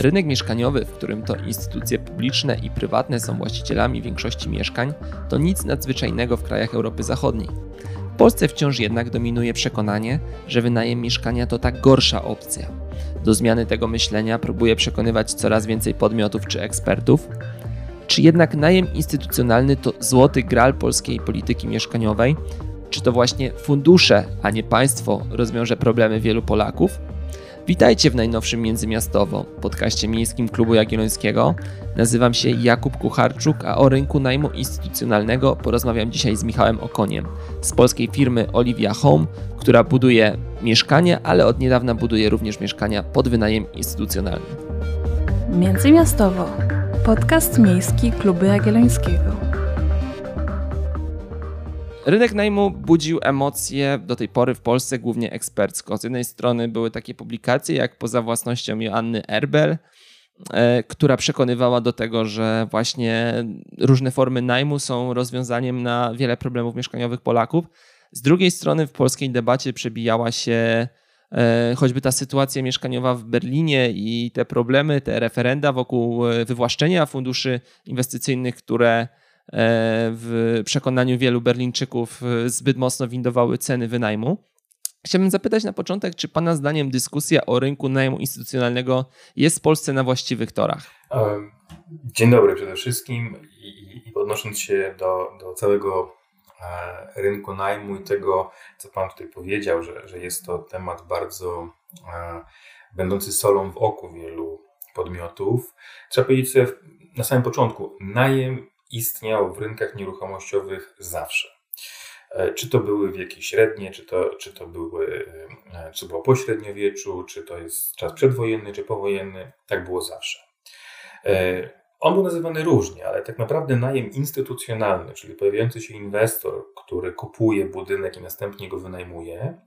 Rynek mieszkaniowy, w którym to instytucje publiczne i prywatne są właścicielami większości mieszkań, to nic nadzwyczajnego w krajach Europy Zachodniej. W Polsce wciąż jednak dominuje przekonanie, że wynajem mieszkania to tak gorsza opcja. Do zmiany tego myślenia próbuje przekonywać coraz więcej podmiotów czy ekspertów. Czy jednak najem instytucjonalny to złoty gral polskiej polityki mieszkaniowej? Czy to właśnie fundusze, a nie państwo rozwiąże problemy wielu Polaków? Witajcie w najnowszym Międzymiastowo, podcaście miejskim Klubu Jagiellońskiego. Nazywam się Jakub Kucharczuk, a o rynku najmu instytucjonalnego porozmawiam dzisiaj z Michałem Okoniem z polskiej firmy Olivia Home, która buduje mieszkania, ale od niedawna buduje również mieszkania pod wynajem instytucjonalny. Międzymiastowo, podcast miejski Klubu Jagiellońskiego. Rynek najmu budził emocje do tej pory w Polsce głównie ekspercko. Z jednej strony były takie publikacje jak Poza własnością Joanny Erbel, e, która przekonywała do tego, że właśnie różne formy najmu są rozwiązaniem na wiele problemów mieszkaniowych Polaków. Z drugiej strony w polskiej debacie przebijała się e, choćby ta sytuacja mieszkaniowa w Berlinie i te problemy, te referenda wokół e, wywłaszczenia funduszy inwestycyjnych, które w przekonaniu wielu Berlińczyków e, zbyt mocno windowały ceny wynajmu. Chciałbym zapytać na początek, czy Pana zdaniem dyskusja o rynku najmu instytucjonalnego jest w Polsce na właściwych torach? Dzień dobry przede wszystkim i, odnosząc się do, do całego e, rynku najmu i tego, co Pan tutaj powiedział, że, że jest to temat bardzo będący solą w oku wielu podmiotów. Trzeba powiedzieć sobie na samym początku, najem istniał w rynkach nieruchomościowych zawsze. E, czy to były wieki średnie, czy to, czy to, były, e, czy było po średniowieczu, czy to jest czas przedwojenny, czy powojenny, tak było zawsze. E, on był nazywany różnie, ale tak naprawdę najem instytucjonalny, czyli pojawiający się inwestor, który kupuje budynek i następnie go wynajmuje,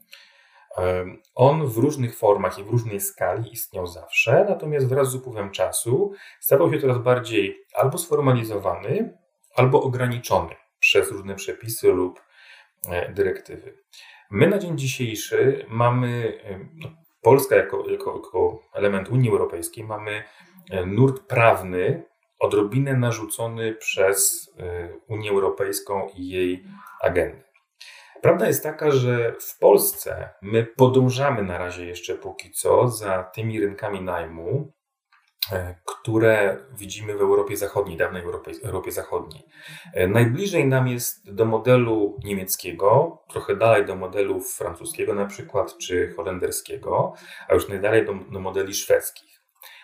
on w różnych formach i w różnej skali istniał zawsze, natomiast wraz z upływem czasu stawał się coraz bardziej albo sformalizowany, albo ograniczony przez różne przepisy lub e, dyrektywy. My na dzień dzisiejszy mamy, no, Polska jako, jako, jako element Unii Europejskiej, mamy e, nurt prawny odrobinę narzucony przez e, Unię Europejską i jej agendę. Prawda jest taka, że w Polsce my podążamy na razie jeszcze póki co za tymi rynkami najmu, e, które widzimy w Europie Zachodniej, dawnej Europie, Europie Zachodniej. E, najbliżej nam jest do modelu niemieckiego, trochę dalej do modelu francuskiego na przykład, czy holenderskiego, a już najdalej do, do modeli szwedzkich.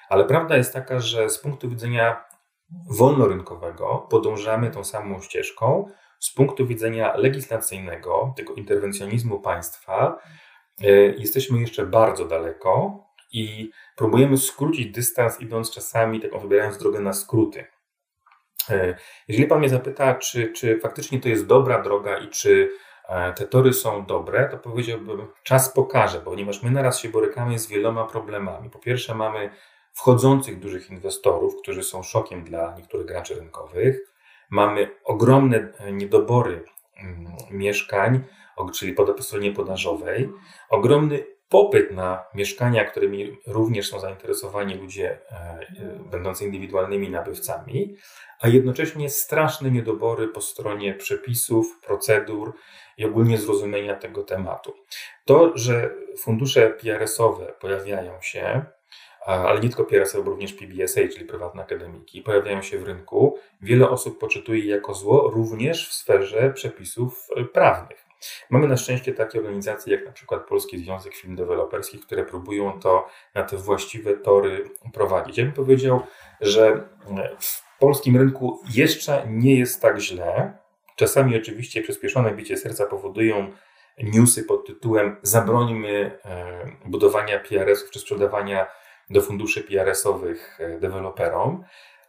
Ale prawda jest taka, że z punktu widzenia wolnorynkowego podążamy tą samą ścieżką, z punktu widzenia legislacyjnego, tego interwencjonizmu państwa, e, jesteśmy jeszcze bardzo daleko i próbujemy skrócić dystans, idąc czasami, taką wybierając drogę na skróty. E, jeżeli Pan mnie zapyta, czy, czy faktycznie to jest dobra droga i czy e, te tory są dobre, to powiedziałbym, czas pokaże, ponieważ my naraz się borykamy z wieloma problemami. Po pierwsze, mamy wchodzących dużych inwestorów, którzy są szokiem dla niektórych graczy rynkowych. Mamy ogromne e, niedobory mm, mieszkań, czyli po stronie podażowej, ogromny popyt na mieszkania, którymi również są zainteresowani ludzie e, e, będący indywidualnymi nabywcami, a jednocześnie straszne niedobory po stronie przepisów, procedur i ogólnie zrozumienia tego tematu. To, że fundusze PRS-owe pojawiają się, ale nie tylko PRSL, bo również PBSA, czyli prywatne akademiki, pojawiają się w rynku. Wiele osób poczytuje je jako zło, również w sferze przepisów e, prawnych. Mamy na szczęście takie organizacje jak na przykład Polski Związek Film Deweloperskich, które próbują to na te właściwe tory prowadzić. Ja bym powiedział, że e, w polskim rynku jeszcze nie jest tak źle. Czasami oczywiście przyspieszone bicie serca powodują newsy pod tytułem zabrońmy e, budowania PRS-ów czy sprzedawania do funduszy PRS-owych e, deweloperom,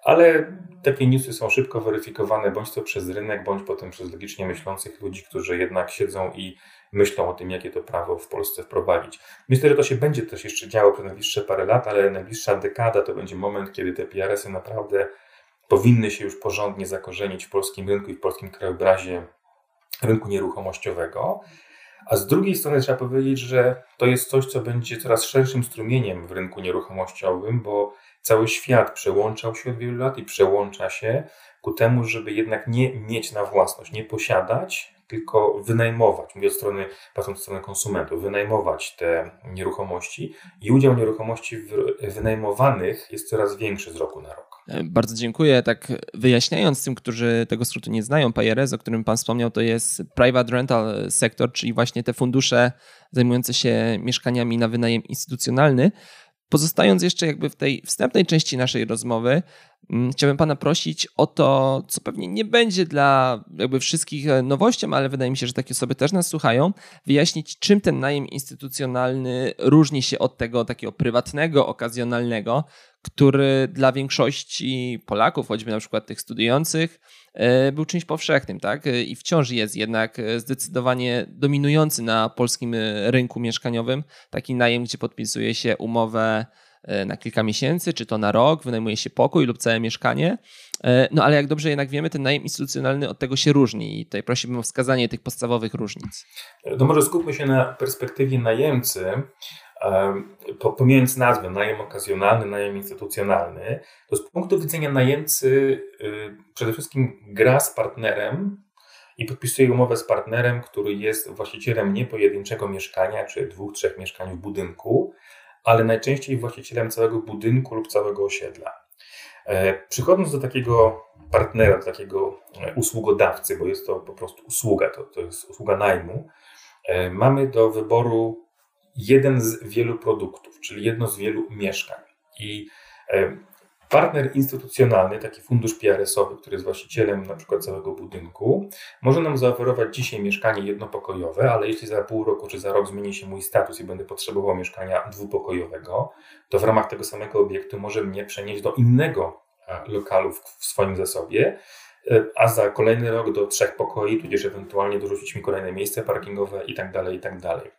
ale takie newsy są szybko weryfikowane bądź to przez rynek, bądź potem przez logicznie myślących ludzi, którzy jednak siedzą i myślą o tym, jakie to prawo w Polsce wprowadzić. Myślę, że to się będzie też jeszcze działo przez najbliższe parę lat, ale najbliższa dekada to będzie moment, kiedy te PRS-y naprawdę powinny się już porządnie zakorzenić w polskim rynku i w polskim krajobrazie rynku nieruchomościowego. A z drugiej strony trzeba powiedzieć, że to jest coś, co będzie coraz szerszym strumieniem w rynku nieruchomościowym, bo cały świat przełączał się od wielu lat i przełącza się ku temu, żeby jednak nie mieć na własność, nie posiadać, tylko wynajmować, mówię od strony, patrząc od strony konsumentów, wynajmować te nieruchomości i udział nieruchomości wynajmowanych jest coraz większy z roku na rok. E, bardzo dziękuję. Tak wyjaśniając tym, którzy tego skrótu nie znają, PRS, o którym Pan wspomniał, to jest Private Rental Sector, czyli właśnie te fundusze zajmujące się mieszkaniami na wynajem instytucjonalny. Pozostając jeszcze jakby w tej wstępnej części naszej rozmowy, mm, chciałbym Pana prosić o to, co pewnie nie będzie dla jakby wszystkich nowością, ale wydaje mi się, że takie osoby też nas słuchają, wyjaśnić, czym ten najem instytucjonalny różni się od tego takiego prywatnego, okazjonalnego, który dla większości Polaków, choćby na przykład tych studiujących, był czymś powszechnym, tak? E, I wciąż jest jednak e, zdecydowanie dominujący na polskim rynku mieszkaniowym taki najem, gdzie podpisuje się umowę na kilka miesięcy, czy to na rok, wynajmuje się pokój lub całe mieszkanie. No ale jak dobrze jednak wiemy, ten najem instytucjonalny od tego się różni i tutaj prosiłbym o wskazanie tych podstawowych różnic. To może skupmy się na perspektywie najemcy pomijając nazwę najem okazjonalny, najem instytucjonalny, to z punktu widzenia najemcy y, przede wszystkim gra z partnerem i podpisuje umowę z partnerem, który jest właścicielem nie pojedynczego mieszkania czy dwóch, trzech mieszkań w budynku, ale najczęściej właścicielem całego budynku lub całego osiedla. E, przychodząc do takiego partnera, do takiego e, usługodawcy, bo jest to po prostu usługa, to, to jest usługa najmu, e, mamy do wyboru jeden z wielu produktów, czyli jedno z wielu mieszkań. I e, partner instytucjonalny, taki fundusz PRS-owy, który jest właścicielem na przykład całego budynku, może nam zaoferować dzisiaj mieszkanie jednopokojowe, ale jeśli za pół roku czy za rok zmieni się mój status i będę potrzebował mieszkania dwupokojowego, to w ramach tego samego obiektu może mnie przenieść do innego e, lokalu w swoim zasobie, e, a za kolejny rok do trzech pokoi, tudzież ewentualnie dorzucić mi kolejne miejsce parkingowe i tak dalej, i tak dalej.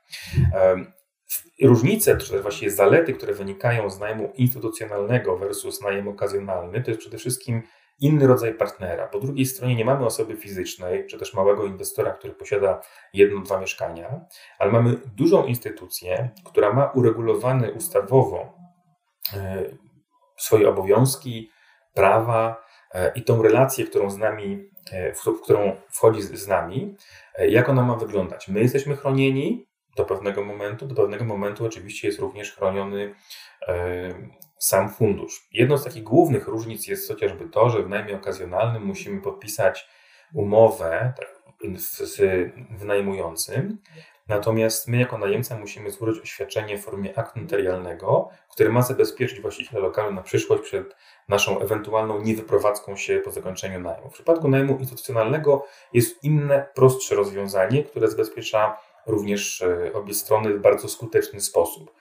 Różnice, czy właściwie zalety, które wynikają z najmu instytucjonalnego versus najem okazjonalny, to jest przede wszystkim inny rodzaj partnera. Po drugiej stronie nie mamy osoby fizycznej, czy też małego inwestora, który posiada jedno, dwa mieszkania, ale mamy dużą instytucję, która ma uregulowane ustawowo e, swoje obowiązki, prawa e, i tą relację, którą z nami, e, w którą wchodzi z nami, jak ona ma wyglądać. My jesteśmy chronieni, do pewnego momentu. Do pewnego momentu oczywiście jest również chroniony e, sam fundusz. Jedną z takich głównych różnic jest chociażby to, że w najmie okazjonalnym musimy podpisać umowę tak, z wynajmującym, natomiast my jako najemca musimy złożyć oświadczenie w formie aktu notarialnego, które ma zabezpieczyć właściciela lokalu na przyszłość przed naszą ewentualną niewyprowadzką się po zakończeniu najmu. W przypadku najmu instytucjonalnego jest inne, prostsze rozwiązanie, które zabezpiecza również e, obie strony w bardzo skuteczny sposób.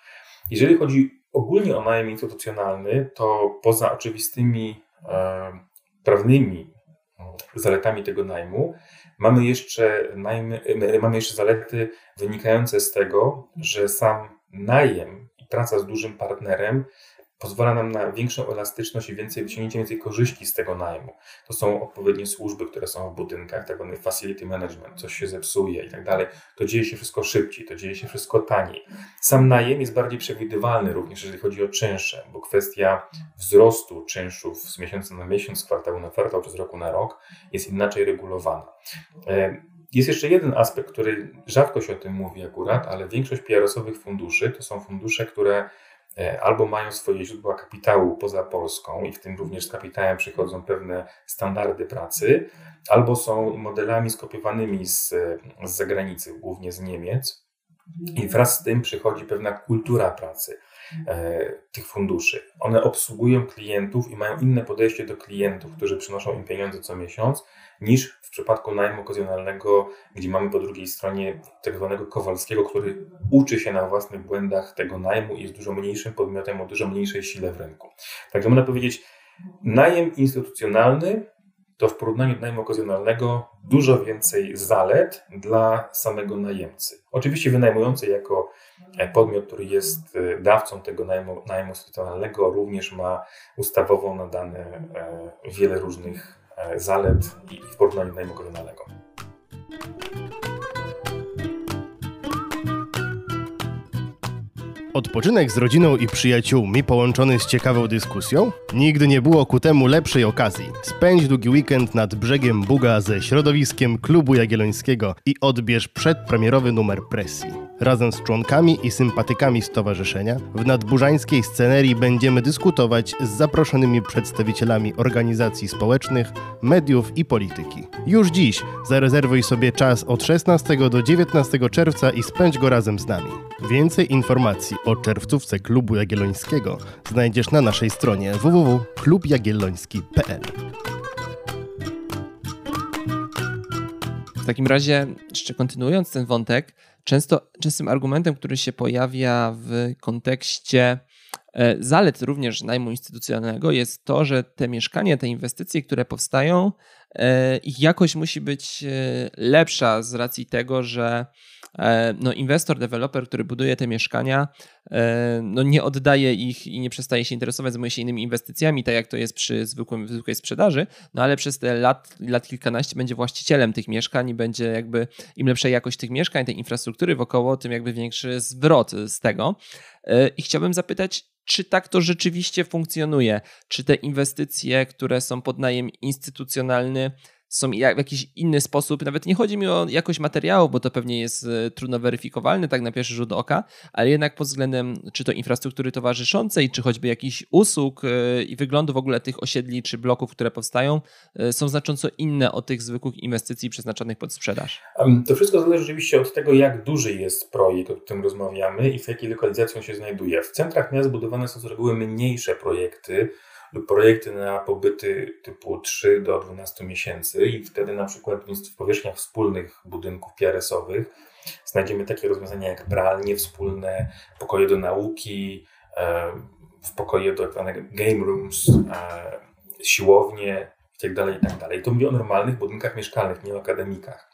Jeżeli chodzi ogólnie o najem instytucjonalny, to poza oczywistymi e, prawnymi zaletami tego najmu, mamy jeszcze, najmy, e, mamy jeszcze zalety wynikające z tego, że sam najem i praca z dużym partnerem pozwala nam na większą elastyczność i więcej wyciągnięcie więcej korzyści z tego najmu. To są odpowiednie służby, które są w budynkach, tak zwany facility management, coś się zepsuje i tak dalej. To dzieje się wszystko szybciej, to dzieje się wszystko taniej. Sam najem jest bardziej przewidywalny również, jeżeli chodzi o czynsze, bo kwestia wzrostu czynszów z miesiąca na miesiąc, z kwartału na kwartał czy z roku na rok jest inaczej regulowana. E, jest jeszcze jeden aspekt, który rzadko się o tym mówi akurat, ale większość PR-owych funduszy to są fundusze, które albo mają swoje źródła kapitału poza Polską i w tym również z kapitałem przychodzą pewne standardy pracy, albo są modelami skopiowanymi z, z zagranicy, głównie z Niemiec. I wraz z tym przychodzi pewna kultura pracy e, tych funduszy. One obsługują klientów i mają inne podejście do klientów, którzy przynoszą im pieniądze co miesiąc, niż w przypadku najmu okazjonalnego, gdzie mamy po drugiej stronie tak zwanego Kowalskiego, który uczy się na własnych błędach tego najmu i jest dużo mniejszym podmiotem o dużo mniejszej sile w rynku. Także można powiedzieć, najem instytucjonalny to w porównaniu do najmu okazjonalnego dużo więcej zalet dla samego najemcy. Oczywiście wynajmujący jako podmiot, który jest dawcą tego najmu, najmu instytucjonalnego, również ma ustawowo nadane e, wiele różnych zalet i w porównaniu najmu Odpoczynek z rodziną i przyjaciółmi połączony z ciekawą dyskusją? Nigdy nie było ku temu lepszej okazji. Spędź długi weekend nad brzegiem Buga ze środowiskiem Klubu Jagiellońskiego i odbierz przedpremierowy numer presji. Razem z członkami i sympatykami stowarzyszenia w nadburzańskiej scenerii będziemy dyskutować z zaproszonymi przedstawicielami organizacji społecznych, mediów i polityki. Już dziś zarezerwuj sobie czas od 16 do 19 czerwca i spędź go razem z nami. Więcej informacji o czerwcówce Klubu Jagiellońskiego znajdziesz na naszej stronie www.klubjagielloński.pl. W takim razie, jeszcze kontynuując ten wątek, często, częstym argumentem, który się pojawia w kontekście e, zalet również najmu instytucjonalnego jest to, że te mieszkania, te inwestycje, które powstają, e, ich jakość musi być e, lepsza z racji tego, że no, inwestor, deweloper, który buduje te mieszkania, e, no, nie oddaje ich i nie przestaje się interesować zajmuje się innymi inwestycjami, tak jak to jest przy zwykłym, zwykłej sprzedaży, no ale przez te lat, lat kilkanaście będzie właścicielem tych mieszkań i będzie jakby im lepsza jakość tych mieszkań, tej infrastruktury wokoło, tym jakby większy zwrot z tego. E, I chciałbym zapytać, czy tak to rzeczywiście funkcjonuje? Czy te inwestycje, które są pod najem instytucjonalny, są w jakiś inny sposób, nawet nie chodzi mi o jakość materiału, bo to pewnie jest e, trudno weryfikowalne tak na pierwszy rzut oka, ale jednak pod względem czy to infrastruktury towarzyszącej, czy choćby jakichś usług e, i wyglądu w ogóle tych osiedli czy bloków, które powstają, e, są znacząco inne od tych zwykłych inwestycji przeznaczonych pod sprzedaż. To wszystko zależy oczywiście od tego, jak duży jest projekt, o którym rozmawiamy i w jakiej lokalizacji on się znajduje. W centrach miast budowane są z reguły mniejsze projekty, projekty na pobyty typu 3 do 12 miesięcy i wtedy na przykład w powierzchniach wspólnych budynków PRS-owych znajdziemy takie rozwiązania jak pralnie wspólne, pokoje do nauki, e, w pokoje do tak game rooms, e, siłownie itd., tak itd. Tak to mówię o normalnych budynkach mieszkalnych, nie o akademikach.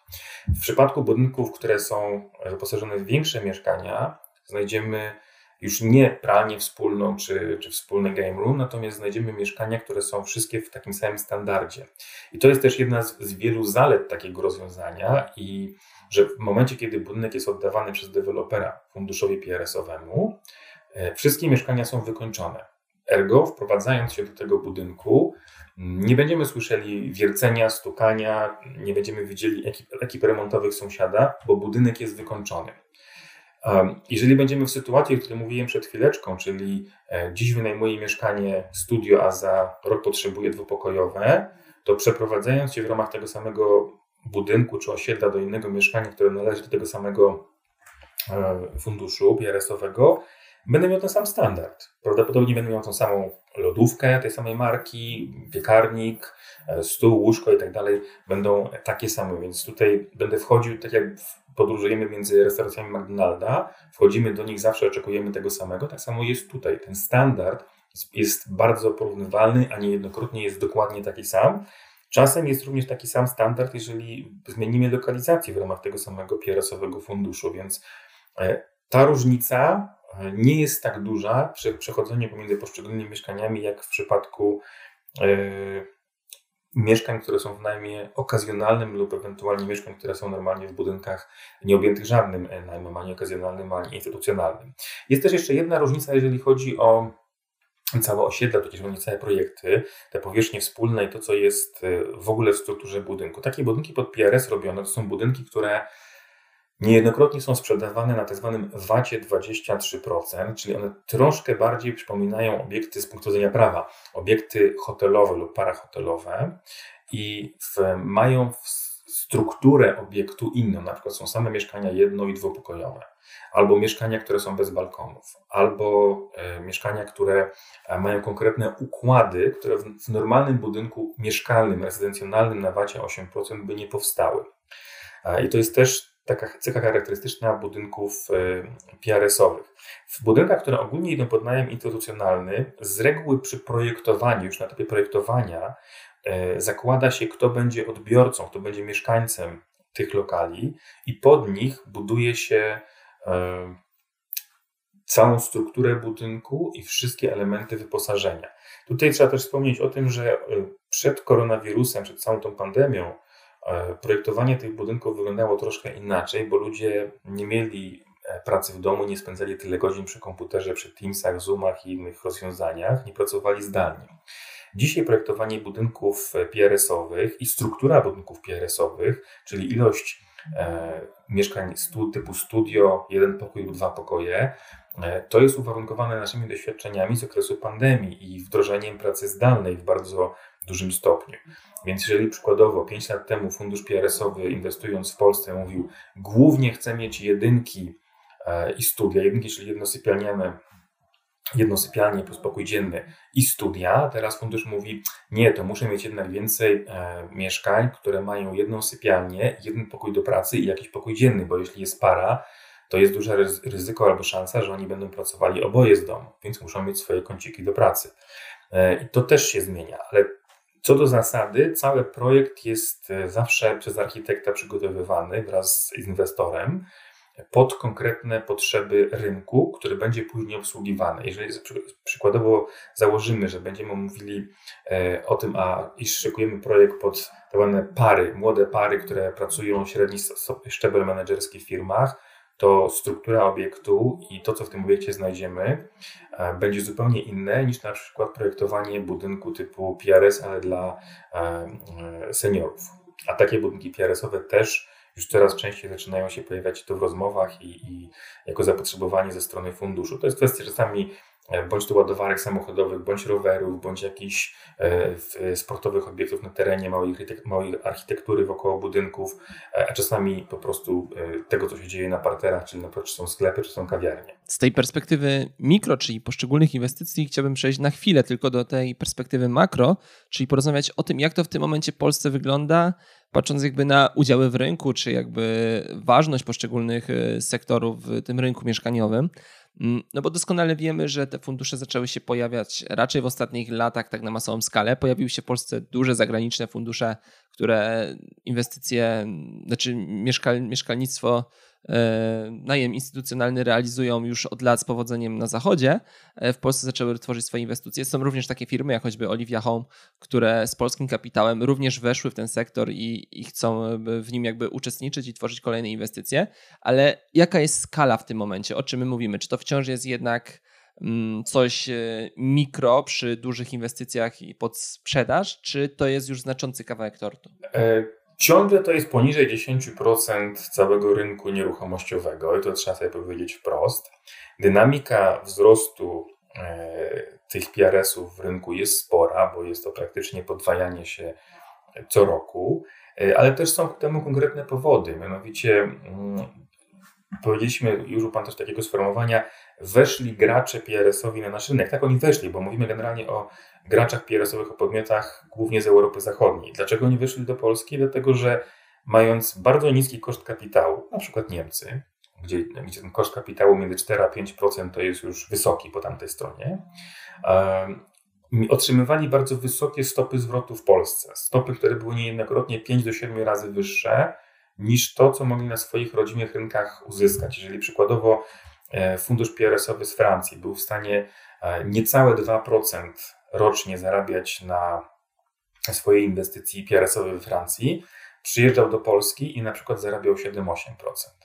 W przypadku budynków, które są wyposażone w większe mieszkania, znajdziemy już nie pralnię wspólną czy, czy wspólny game room, natomiast znajdziemy mieszkania, które są wszystkie w takim samym standardzie. I to jest też jedna z, z wielu zalet takiego rozwiązania i że w momencie, kiedy budynek jest oddawany przez dewelopera funduszowi PRS-owemu, e, wszystkie mieszkania są wykończone. Ergo, wprowadzając się do tego budynku, nie będziemy słyszeli wiercenia, stukania, nie będziemy widzieli ekip, ekip remontowych sąsiada, bo budynek jest wykończony. Jeżeli będziemy w sytuacji, o której mówiłem przed chwileczką, czyli e, dziś wynajmuję mieszkanie studio, a za rok potrzebuję dwupokojowe, to przeprowadzając się w ramach tego samego budynku czy osiedla do innego mieszkania, które należy do tego samego e, funduszu PRS-owego, będę miał ten sam standard. Prawdopodobnie będę miał tą samą lodówkę tej samej marki, piekarnik, e, stół, łóżko i tak dalej będą takie same, więc tutaj będę wchodził tak jak podróżujemy między restauracjami McDonalda, wchodzimy do nich, zawsze oczekujemy tego samego. Tak samo jest tutaj. Ten standard jest bardzo porównywalny, a niejednokrotnie jest dokładnie taki sam. Czasem jest również taki sam standard, jeżeli zmienimy lokalizację w ramach tego samego PRS-owego funduszu, więc e, ta różnica e, nie jest tak duża przy przechodzeniu pomiędzy poszczególnymi mieszkaniami, jak w przypadku e, mieszkań, które są w najmie okazjonalnym lub ewentualnie mieszkań, które są normalnie w budynkach nieobjętych żadnym e, najmem, ani okazjonalnym, ani instytucjonalnym. Jest też jeszcze jedna różnica, jeżeli chodzi o całe osiedla, tudzież nie całe projekty, te powierzchnie wspólne i to, co jest e, w ogóle w strukturze budynku. Takie budynki pod PRS robione to są budynki, które Niejednokrotnie są sprzedawane na tzw. Tak VAT-ie 23%, czyli one troszkę bardziej przypominają obiekty z punktu widzenia prawa, obiekty hotelowe lub parahotelowe i w, mają strukturę obiektu inną, na przykład są same mieszkania jedno- i dwupokojowe, albo mieszkania, które są bez balkonów, albo e, mieszkania, które e, mają konkretne układy, które w, w normalnym budynku mieszkalnym, rezydencjonalnym na VAT-ie 8% by nie powstały. I to jest też taka cecha charakterystyczna budynków e, PRS-owych. W budynkach, które ogólnie idą pod najem instytucjonalny, z reguły przy projektowaniu, już na etapie projektowania, e, zakłada się, kto będzie odbiorcą, kto będzie mieszkańcem tych lokali i pod nich buduje się e, całą strukturę budynku i wszystkie elementy wyposażenia. Tutaj trzeba też wspomnieć o tym, że przed koronawirusem, przed całą tą pandemią, projektowanie tych budynków wyglądało troszkę inaczej, bo ludzie nie mieli pracy w domu, nie spędzali tyle godzin przy komputerze, przy Teamsach, Zoomach i innych rozwiązaniach, nie pracowali zdalnie. Dzisiaj projektowanie budynków PRS-owych i struktura budynków PRS-owych, czyli ilość e, mieszkań stu, typu studio, jeden pokój lub dwa pokoje, e, to jest uwarunkowane naszymi doświadczeniami z okresu pandemii i wdrożeniem pracy zdalnej w bardzo dużym stopniu. Więc jeżeli przykładowo 5 lat temu fundusz PRS-owy inwestując w Polsce mówił, głównie chcę mieć jedynki e, i studia, jedynki, czyli jednosypialniane jedno sypialnie plus pokój dzienny i studia. Teraz fundusz mówi, nie, to muszę mieć jednak więcej e, mieszkań, które mają jedną sypialnię, jeden pokój do pracy i jakiś pokój dzienny, bo jeśli jest para, to jest duże ryzyko albo szansa, że oni będą pracowali oboje z domu, więc muszą mieć swoje kąciki do pracy. E, I to też się zmienia, ale co do zasady, cały projekt jest e, zawsze przez architekta przygotowywany wraz z inwestorem pod konkretne potrzeby rynku, który będzie później obsługiwany. Jeżeli przykładowo założymy, że będziemy mówili e, o tym, a iż szykujemy projekt pod tak pary, młode pary, które pracują średni szczebel menedżerski w firmach, to struktura obiektu i to, co w tym obiekcie znajdziemy, e, będzie zupełnie inne niż na przykład projektowanie budynku typu PRS, ale dla e, seniorów. A takie budynki PRS-owe też już coraz częściej zaczynają się pojawiać to w rozmowach i, i jako zapotrzebowanie ze strony funduszu. To jest kwestia czasami e, bądź to ładowarek samochodowych, bądź rowerów, bądź jakichś e, sportowych obiektów na terenie, małej, architektury wokoło budynków, e, a czasami po prostu tego, co się dzieje na parterach, czyli na przykład czy są sklepy, czy są kawiarnie. Z tej perspektywy mikro, czyli poszczególnych inwestycji, chciałbym przejść na chwilę tylko do tej perspektywy makro, czyli porozmawiać o tym, jak to w tym momencie Polsce wygląda, patrząc jakby na udziały w rynku, czy jakby ważność poszczególnych sektorów w tym rynku mieszkaniowym. Mm, no bo doskonale wiemy, że te fundusze zaczęły się pojawiać raczej w ostatnich latach tak na masową skalę. Pojawiły się w Polsce duże zagraniczne fundusze, które inwestycje, znaczy mieszkal, mieszkalnictwo najem instytucjonalny realizują już od lat z powodzeniem na zachodzie. E, w Polsce zaczęły tworzyć swoje inwestycje. Są również takie firmy, jak choćby Olivia Home, które z polskim kapitałem również weszły w ten sektor i, i chcą w nim jakby uczestniczyć i tworzyć kolejne inwestycje. Ale jaka jest skala w tym momencie? O czym my mówimy? Czy to wciąż jest jednak mm, coś e, mikro przy dużych inwestycjach i pod sprzedaż, czy to jest już znaczący kawałek tortu? Ciągle to jest poniżej 10% całego rynku nieruchomościowego i to trzeba sobie powiedzieć wprost. Dynamika wzrostu e, tych PRS-ów w rynku jest spora, bo jest to praktycznie podwajanie się co roku, e, ale też są temu konkretne powody. Mianowicie mm, powiedzieliśmy, już Pan też takiego sformułowania, weszli gracze PRS-owi na nasz rynek. Tak oni weszli, bo mówimy generalnie o graczach PRS-owych, o podmiotach głównie z Europy Zachodniej. Dlaczego oni weszli do Polski? Dlatego, że mając bardzo niski koszt kapitału, na przykład Niemcy, gdzie, gdzie ten koszt kapitału między 4 a 5% to jest już wysoki po tamtej stronie, otrzymywali bardzo wysokie stopy zwrotu w Polsce. Stopy, które były niejednokrotnie 5 do 7 razy wyższe niż to, co mogli na swoich rodzimych rynkach uzyskać. Jeżeli przykładowo fundusz PRS-owy z Francji był w stanie e, niecałe 2% rocznie zarabiać na swojej inwestycji PRS-owej we Francji, przyjeżdżał do Polski i na przykład zarabiał 7-8%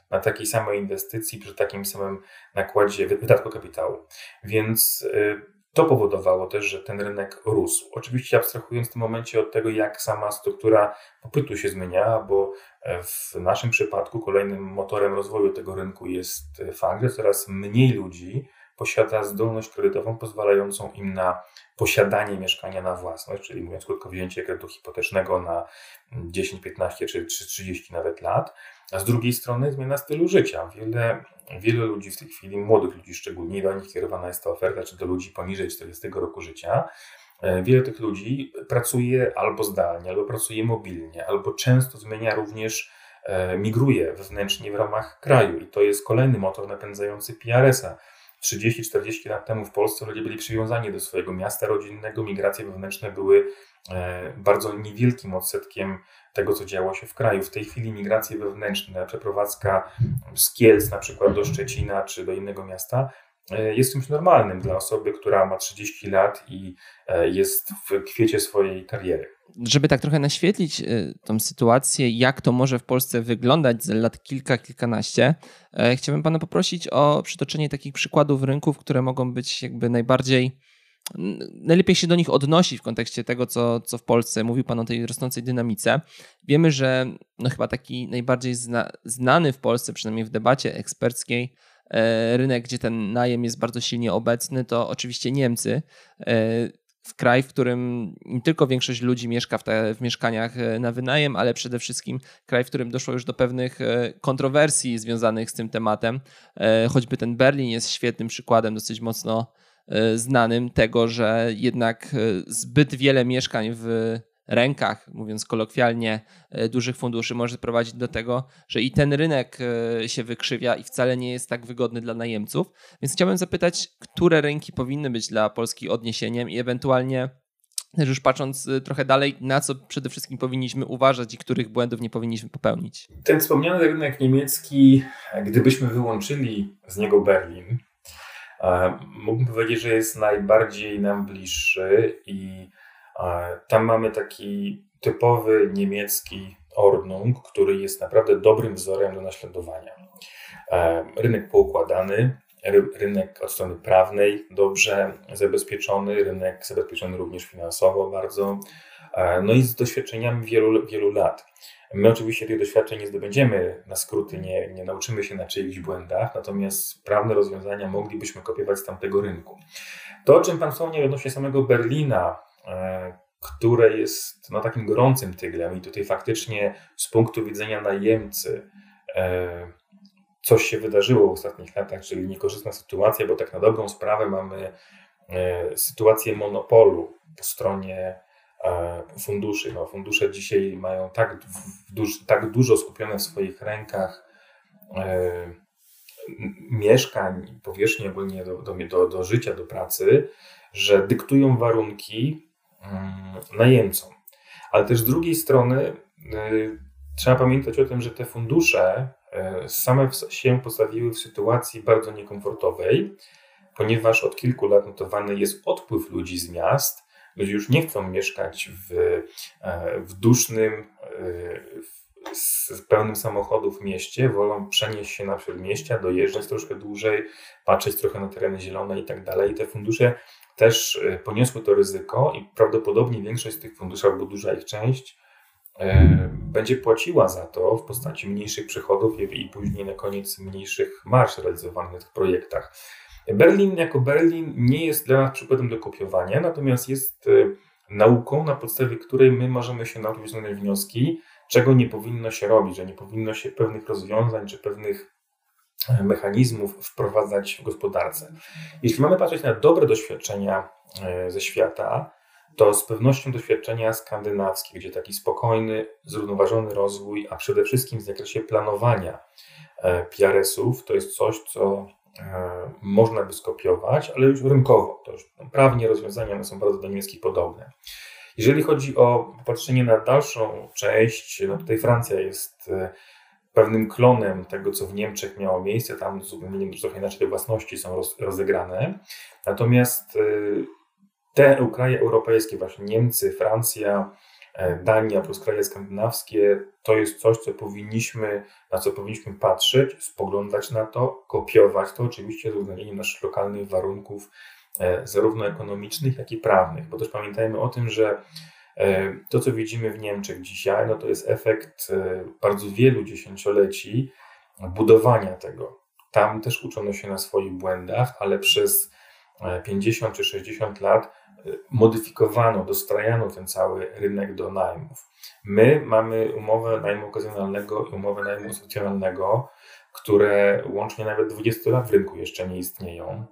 na takiej samej inwestycji przy takim samym nakładzie wydatku kapitału. Więc y, to powodowało też, że ten rynek rósł. Oczywiście abstrahując w tym momencie od tego, jak sama struktura popytu się zmienia, bo e, w naszym przypadku kolejnym motorem rozwoju tego rynku jest fakt, że coraz mniej ludzi posiada zdolność kredytową pozwalającą im na posiadanie mieszkania na własność, czyli mówiąc krótko, wzięcie kredytu hipotecznego na 10, 15 czy 30 nawet lat. A z drugiej strony zmiana stylu życia. Wiele, wiele ludzi w tej chwili, młodych ludzi szczególnie, do nich kierowana jest ta oferta, czy do ludzi poniżej 40 roku życia, e, Wiele tych ludzi pracuje albo zdalnie, albo pracuje mobilnie, albo często zmienia również, e, migruje wewnętrznie w ramach kraju. I to jest kolejny motor napędzający PRS-a. 30-40 lat temu w Polsce ludzie byli przywiązani do swojego miasta rodzinnego, migracje wewnętrzne były e, bardzo niewielkim odsetkiem tego, co działo się w kraju. W tej chwili migracje wewnętrzne, przeprowadzka z Kielc na przykład do Szczecina czy do innego miasta, jest czymś normalnym dla osoby, która ma 30 lat i jest w kwiecie swojej kariery. Żeby tak trochę naświetlić tą sytuację, jak to może w Polsce wyglądać za lat kilka, kilkanaście, chciałbym Pana poprosić o przytoczenie takich przykładów rynków, które mogą być jakby najbardziej najlepiej się do nich odnosić w kontekście tego, co, co w Polsce. Mówił Pan o tej rosnącej dynamice. Wiemy, że no chyba taki najbardziej zna, znany w Polsce, przynajmniej w debacie eksperckiej, e, rynek, gdzie ten najem jest bardzo silnie obecny, to oczywiście Niemcy. E, w kraj, w którym nie tylko większość ludzi mieszka w, te, w mieszkaniach e, na wynajem, ale przede wszystkim kraj, w którym doszło już do pewnych kontrowersji związanych z tym tematem. Choćby ten Berlin jest świetnym przykładem, dosyć mocno znanym tego, że jednak e, zbyt wiele mieszkań w rękach, mówiąc kolokwialnie, e, dużych funduszy może prowadzić do tego, że i ten rynek się wykrzywia i wcale nie jest tak wygodny dla najemców. Więc chciałbym zapytać, które rynki powinny być dla Polski odniesieniem i ewentualnie też już patrząc trochę dalej, na co przede wszystkim powinniśmy uważać i których błędów nie powinniśmy popełnić. Ten wspomniany rynek niemiecki, gdybyśmy wyłączyli z niego Berlin, Mógłbym powiedzieć, że jest najbardziej nam bliższy i tam mamy taki typowy niemiecki Ordnung, który jest naprawdę dobrym wzorem do naśladowania. Rynek poukładany, rynek od strony prawnej dobrze zabezpieczony, rynek zabezpieczony również finansowo bardzo, no i z doświadczeniami wielu, wielu lat. My oczywiście tych doświadczeń nie zdobędziemy na skróty, nie, nie nauczymy się na czyichś błędach, natomiast prawne rozwiązania moglibyśmy kopiować z tamtego rynku. To, o czym Pan wspomniał odnośnie samego Berlina, e, które jest no, takim gorącym tyglem i tutaj faktycznie z punktu widzenia najemcy e, coś się wydarzyło w ostatnich latach, czyli niekorzystna sytuacja, bo tak na dobrą sprawę mamy e, sytuację monopolu po stronie funduszy. No, fundusze dzisiaj mają tak, duż, tak dużo skupione w swoich rękach e, mieszkań, powierzchni ogólnie do, do, do, życia, do pracy, że dyktują warunki mm, najemcom. Ale też z drugiej strony e, trzeba pamiętać o tym, że te fundusze same się postawiły w sytuacji bardzo niekomfortowej, ponieważ od kilku lat notowany jest odpływ ludzi z miast, Ludzie już nie chcą mieszkać w, e, w dusznym, e, z pełnym samochodów mieście, wolą przenieść się na przedmieścia, dojeżdżać troszkę dłużej, patrzeć trochę na tereny zielone i tak dalej. I te fundusze też e, poniosły to ryzyko i prawdopodobnie większość z tych funduszy, albo duża ich część, będzie płaciła za to w postaci mniejszych przychodów i później na koniec mniejszych marsz realizowanych w tych projektach. Berlin jako Berlin nie jest dla nas przykładem do kopiowania, natomiast jest e, nauką, na podstawie której my możemy się nauczyć wyciągnąć wnioski, czego nie powinno się robić, że nie powinno się pewnych rozwiązań czy pewnych e, mechanizmów wprowadzać w gospodarce. Jeśli mamy patrzeć na dobre doświadczenia e, ze świata, to z pewnością doświadczenia skandynawskie, gdzie taki spokojny, zrównoważony rozwój, a przede wszystkim w zakresie planowania PRS-ów, to jest coś, co można by skopiować, ale już rynkowo. To już prawnie rozwiązania one są bardzo do niemieckich podobne. Jeżeli chodzi o patrzenie na dalszą część, no tutaj Francja jest e, pewnym klonem tego, co w Niemczech miało miejsce. Tam zupełnie trochę inaczej te własności są rozegrane. Natomiast e, te kraje europejskie, właśnie Niemcy, Francja, E, Dania plus kraje skandynawskie to jest coś, co powinniśmy, na co powinniśmy patrzeć, spoglądać na to, kopiować to, oczywiście z uwzględnieniem naszych lokalnych warunków, e, zarówno ekonomicznych, jak i prawnych. Bo też pamiętajmy o tym, że e, to, co widzimy w Niemczech dzisiaj, no to jest efekt bardzo wielu dziesięcioleci budowania tego. Tam też uczono się na swoich błędach, ale przez 50 czy 60 lat modyfikowano, dostrajano ten cały rynek do najmów. My mamy umowę najmu okazjonalnego i umowę najmu socjalnego, które łącznie nawet 20 lat w rynku jeszcze nie istnieją,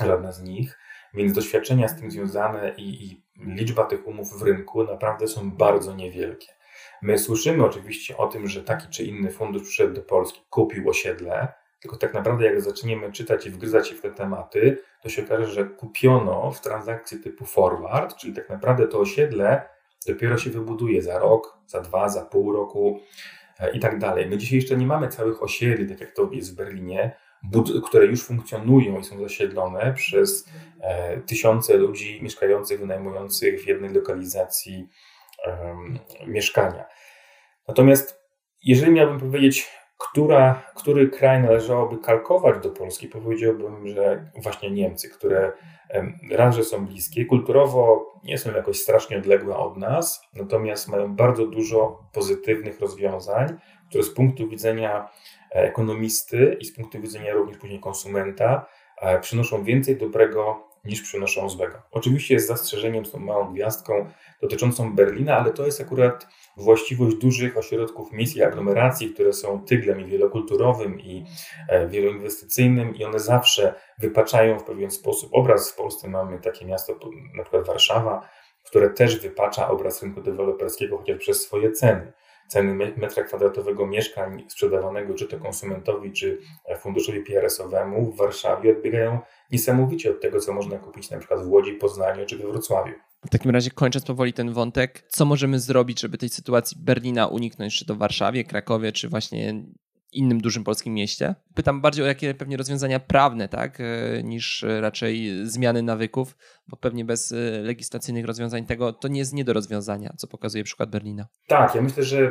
żadna z nich, więc doświadczenia z tym związane i, i liczba tych umów w rynku naprawdę są bardzo niewielkie. My słyszymy oczywiście o tym, że taki czy inny fundusz przyszedł do Polski, kupił osiedle, tylko tak naprawdę, jak zaczniemy czytać i wgryzać się w te tematy, to się okaże, że kupiono w transakcji typu forward, czyli tak naprawdę to osiedle dopiero się wybuduje za rok, za dwa, za pół roku e, i tak dalej. My dzisiaj jeszcze nie mamy całych osiedli, tak jak to jest w Berlinie, które już funkcjonują i są zasiedlone przez tysiące ludzi mieszkających, wynajmujących w jednej lokalizacji mieszkania. Natomiast jeżeli miałbym powiedzieć, która, który kraj należałoby kalkować do Polski, powiedziałbym, że właśnie Niemcy, które raz, że są bliskie, kulturowo nie są jakoś strasznie odległe od nas, natomiast mają bardzo dużo pozytywnych rozwiązań, które z punktu widzenia e, ekonomisty i z punktu widzenia również później konsumenta e, przynoszą więcej dobrego niż przynoszą złego. Oczywiście z zastrzeżeniem, z tą małą gwiazdką dotyczącą Berlina, ale to jest akurat właściwość dużych ośrodków miejsc i aglomeracji, które są tyglem i wielokulturowym i e, wieloinwestycyjnym i one zawsze wypaczają w pewien sposób obraz. W Polsce mamy takie miasto, na przykład Warszawa, które też wypacza obraz rynku deweloperskiego chociaż przez swoje ceny ceny metra kwadratowego mieszkań sprzedawanego czy to konsumentowi, czy funduszowi PRS-owemu w Warszawie odbiegają niesamowicie od tego, co można kupić na przykład w Łodzi, Poznaniu czy we Wrocławiu. W takim razie kończąc powoli ten wątek, co możemy zrobić, żeby tej sytuacji Berlina uniknąć, czy to w Warszawie, Krakowie, czy właśnie innym dużym polskim mieście. Pytam bardziej o jakie pewnie rozwiązania prawne, tak, e, niż raczej zmiany nawyków, bo pewnie bez e, legislacyjnych rozwiązań tego to nie jest nie do rozwiązania, co pokazuje przykład Berlina. Tak, ja myślę, że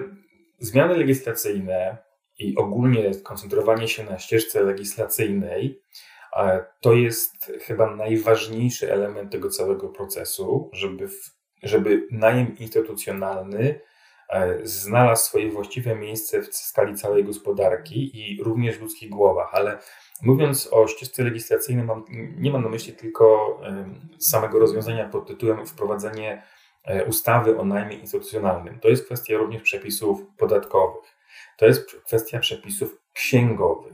zmiany legislacyjne i ogólnie koncentrowanie się na ścieżce legislacyjnej to jest chyba najważniejszy element tego całego procesu, żeby, żeby najem instytucjonalny E, znalazł swoje właściwe miejsce w skali całej gospodarki i również w ludzkich głowach, ale mówiąc o ścieżce legislacyjnej, mam, nie mam na myśli tylko samego rozwiązania pod tytułem wprowadzenie e, ustawy o najmie instytucjonalnym. To jest kwestia również przepisów podatkowych, to jest kwestia przepisów księgowych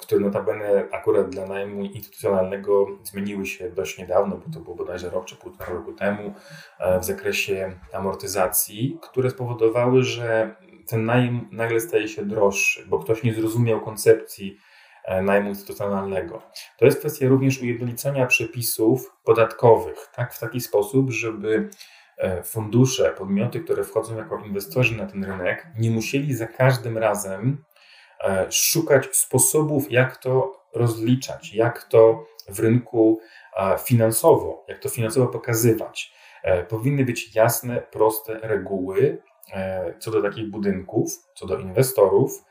które notabene akurat dla najmu instytucjonalnego zmieniły się dość niedawno, bo to było bodajże rok czy półtora roku temu, e, w zakresie amortyzacji, które spowodowały, że ten najem nagle staje się droższy, bo ktoś nie zrozumiał koncepcji e, najmu instytucjonalnego. To jest kwestia również ujednolicenia przepisów podatkowych, tak, w taki sposób, żeby e, fundusze, podmioty, które wchodzą jako inwestorzy na ten rynek, nie musieli za każdym razem szukać sposobów, jak to rozliczać, jak to w rynku e, finansowo, jak to finansowo pokazywać. E, powinny być jasne, proste reguły co do takich budynków, co do inwestorów,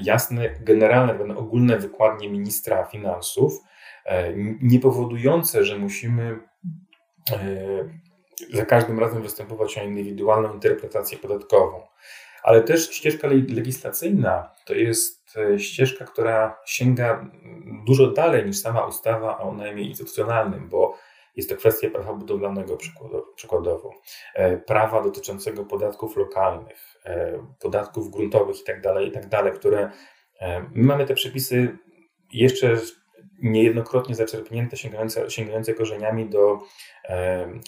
jasne, generalne, ogólne wykładnie ministra finansów, nie powodujące, że musimy za każdym razem występować o indywidualną interpretację podatkową. Ale też ścieżka legislacyjna to jest e, ścieżka, która sięga dużo dalej niż sama ustawa o najmie instytucjonalnym, bo jest to kwestia prawa budowlanego przykładowo, e, prawa dotyczącego podatków lokalnych, e, podatków gruntowych itd., tak itd., tak które my mamy te przepisy jeszcze niejednokrotnie zaczerpnięte, sięgające, sięgające korzeniami do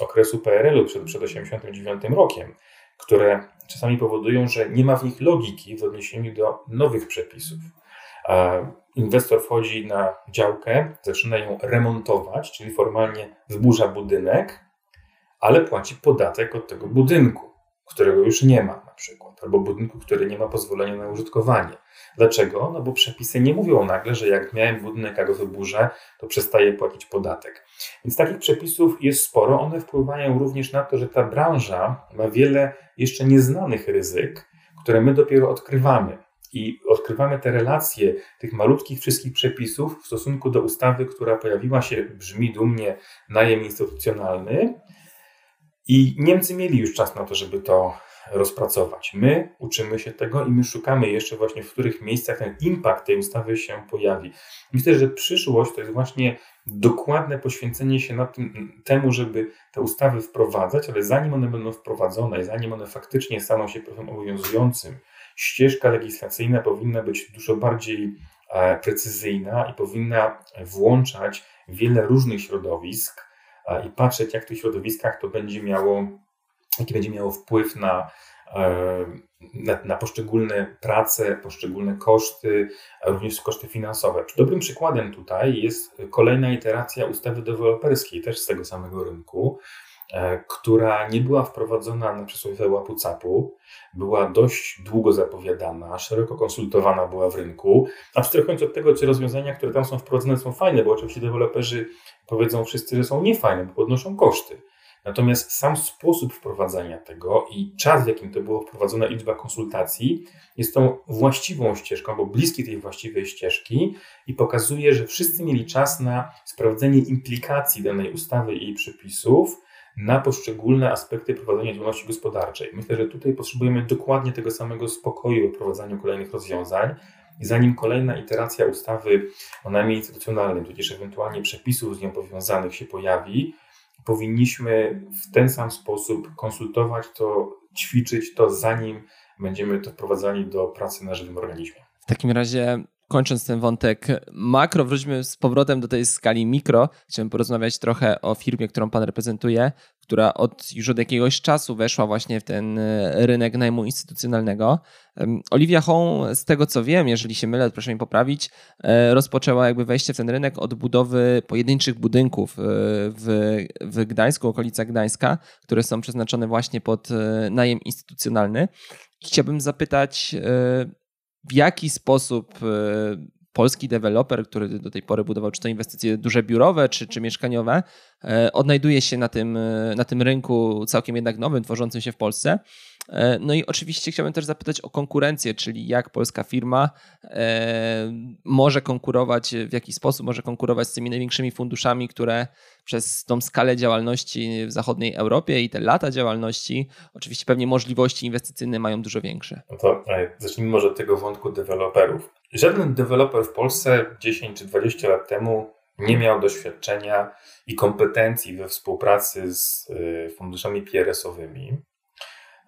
okresu PRL-u przed, przed 1989 rokiem które czasami powodują, że nie ma w nich logiki w odniesieniu do nowych przepisów. Inwestor wchodzi na działkę, zaczyna ją remontować, czyli formalnie zburza budynek, ale płaci podatek od tego budynku, którego już nie ma na przykład, albo budynku, który nie ma pozwolenia na użytkowanie. Dlaczego? No bo przepisy nie mówią nagle, że jak miałem budynek, a go wyburzę, to przestaję płacić podatek. Więc takich przepisów jest sporo. One wpływają również na to, że ta branża ma wiele jeszcze nieznanych ryzyk, które my dopiero odkrywamy. I odkrywamy te relacje tych malutkich wszystkich przepisów w stosunku do ustawy, która pojawiła się, brzmi dumnie, najem instytucjonalny. I Niemcy mieli już czas na to, żeby to rozpracować. My uczymy się tego i my szukamy jeszcze właśnie, w których miejscach ten impact tej ustawy się pojawi. Myślę, że przyszłość to jest właśnie dokładne poświęcenie się na tym, temu, żeby te ustawy wprowadzać, ale zanim one będą wprowadzone i zanim one faktycznie staną się prawem obowiązującym, ścieżka legislacyjna powinna być dużo bardziej e, precyzyjna i powinna włączać wiele różnych środowisk i patrzeć, jak w tych środowiskach to będzie miało jaki będzie miało wpływ na, e, na, na, poszczególne prace, poszczególne koszty, a również koszty finansowe. Dobrym przykładem tutaj jest kolejna iteracja ustawy deweloperskiej, też z tego samego rynku, która nie była wprowadzona na przysłowiowe łapu capu, była dość długo zapowiadana, szeroko konsultowana była w rynku. Abstrahując od tego, czy rozwiązania, które tam są wprowadzone są fajne, bo oczywiście deweloperzy powiedzą wszyscy, że są niefajne, bo podnoszą koszty. Natomiast sam sposób wprowadzania tego i czas, w jakim to było wprowadzone, liczba konsultacji, jest tą właściwą ścieżką, bo bliski tej właściwej ścieżki i pokazuje, że wszyscy mieli czas na sprawdzenie implikacji danej ustawy i jej przepisów na poszczególne aspekty prowadzenia działalności gospodarczej. Myślę, że tutaj potrzebujemy dokładnie tego samego spokoju w prowadzeniu kolejnych rozwiązań. I zanim kolejna iteracja ustawy o najmie instytucjonalnym, tudzież ewentualnie przepisów z nią powiązanych się pojawi, powinniśmy w ten sam sposób konsultować to, ćwiczyć to, zanim będziemy to wprowadzali do pracy na żywym organizmie. W takim razie kończąc ten wątek makro, wróćmy z powrotem do tej skali mikro. Chciałem porozmawiać trochę o firmie, którą Pan reprezentuje, która od, już od jakiegoś czasu weszła właśnie w ten e, rynek najmu instytucjonalnego. Olivia Home, z tego co wiem, jeżeli się mylę, proszę mi poprawić, e, rozpoczęła jakby wejście w ten rynek od budowy pojedynczych budynków e, w, w Gdańsku, okolicach Gdańska, które są przeznaczone właśnie pod najem instytucjonalny. Chciałbym zapytać, w jaki sposób e, polski deweloper, który do tej pory budował czy to inwestycje duże biurowe, czy, czy mieszkaniowe, e, odnajduje się na tym, e, na tym rynku całkiem jednak nowym, tworzącym się w Polsce. No i oczywiście chciałbym też zapytać o konkurencję, czyli jak polska firma może konkurować, w jaki sposób może konkurować z tymi największymi funduszami, które przez tą skalę działalności w zachodniej Europie i te lata działalności, oczywiście pewnie możliwości inwestycyjne mają dużo większe. No to e, zacznijmy może od tego wątku deweloperów. Żaden deweloper w Polsce 10 czy 20 lat temu nie miał doświadczenia i kompetencji we współpracy z e, funduszami PRS-owymi.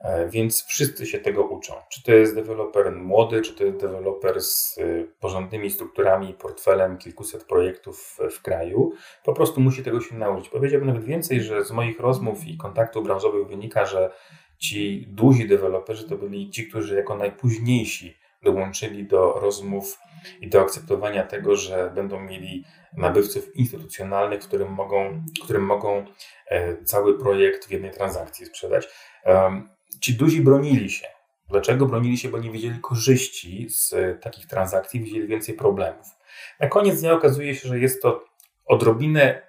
E, więc wszyscy się tego uczą. Czy to jest deweloper młody, czy to jest deweloper z e, porządnymi strukturami, portfelem kilkuset projektów w kraju, po prostu musi tego się nauczyć. Powiedziałbym nawet więcej, że z moich rozmów i kontaktów branżowych wynika, że ci duzi deweloperzy to byli ci, którzy jako najpóźniejsi dołączyli do rozmów i do akceptowania tego, że będą mieli nabywców instytucjonalnych, którym mogą, którym mogą e, cały projekt w jednej transakcji sprzedać ci duzi bronili się. Dlaczego bronili się? Bo nie widzieli korzyści z e, takich transakcji, widzieli więcej problemów. Na koniec dnia okazuje się, że jest to odrobinę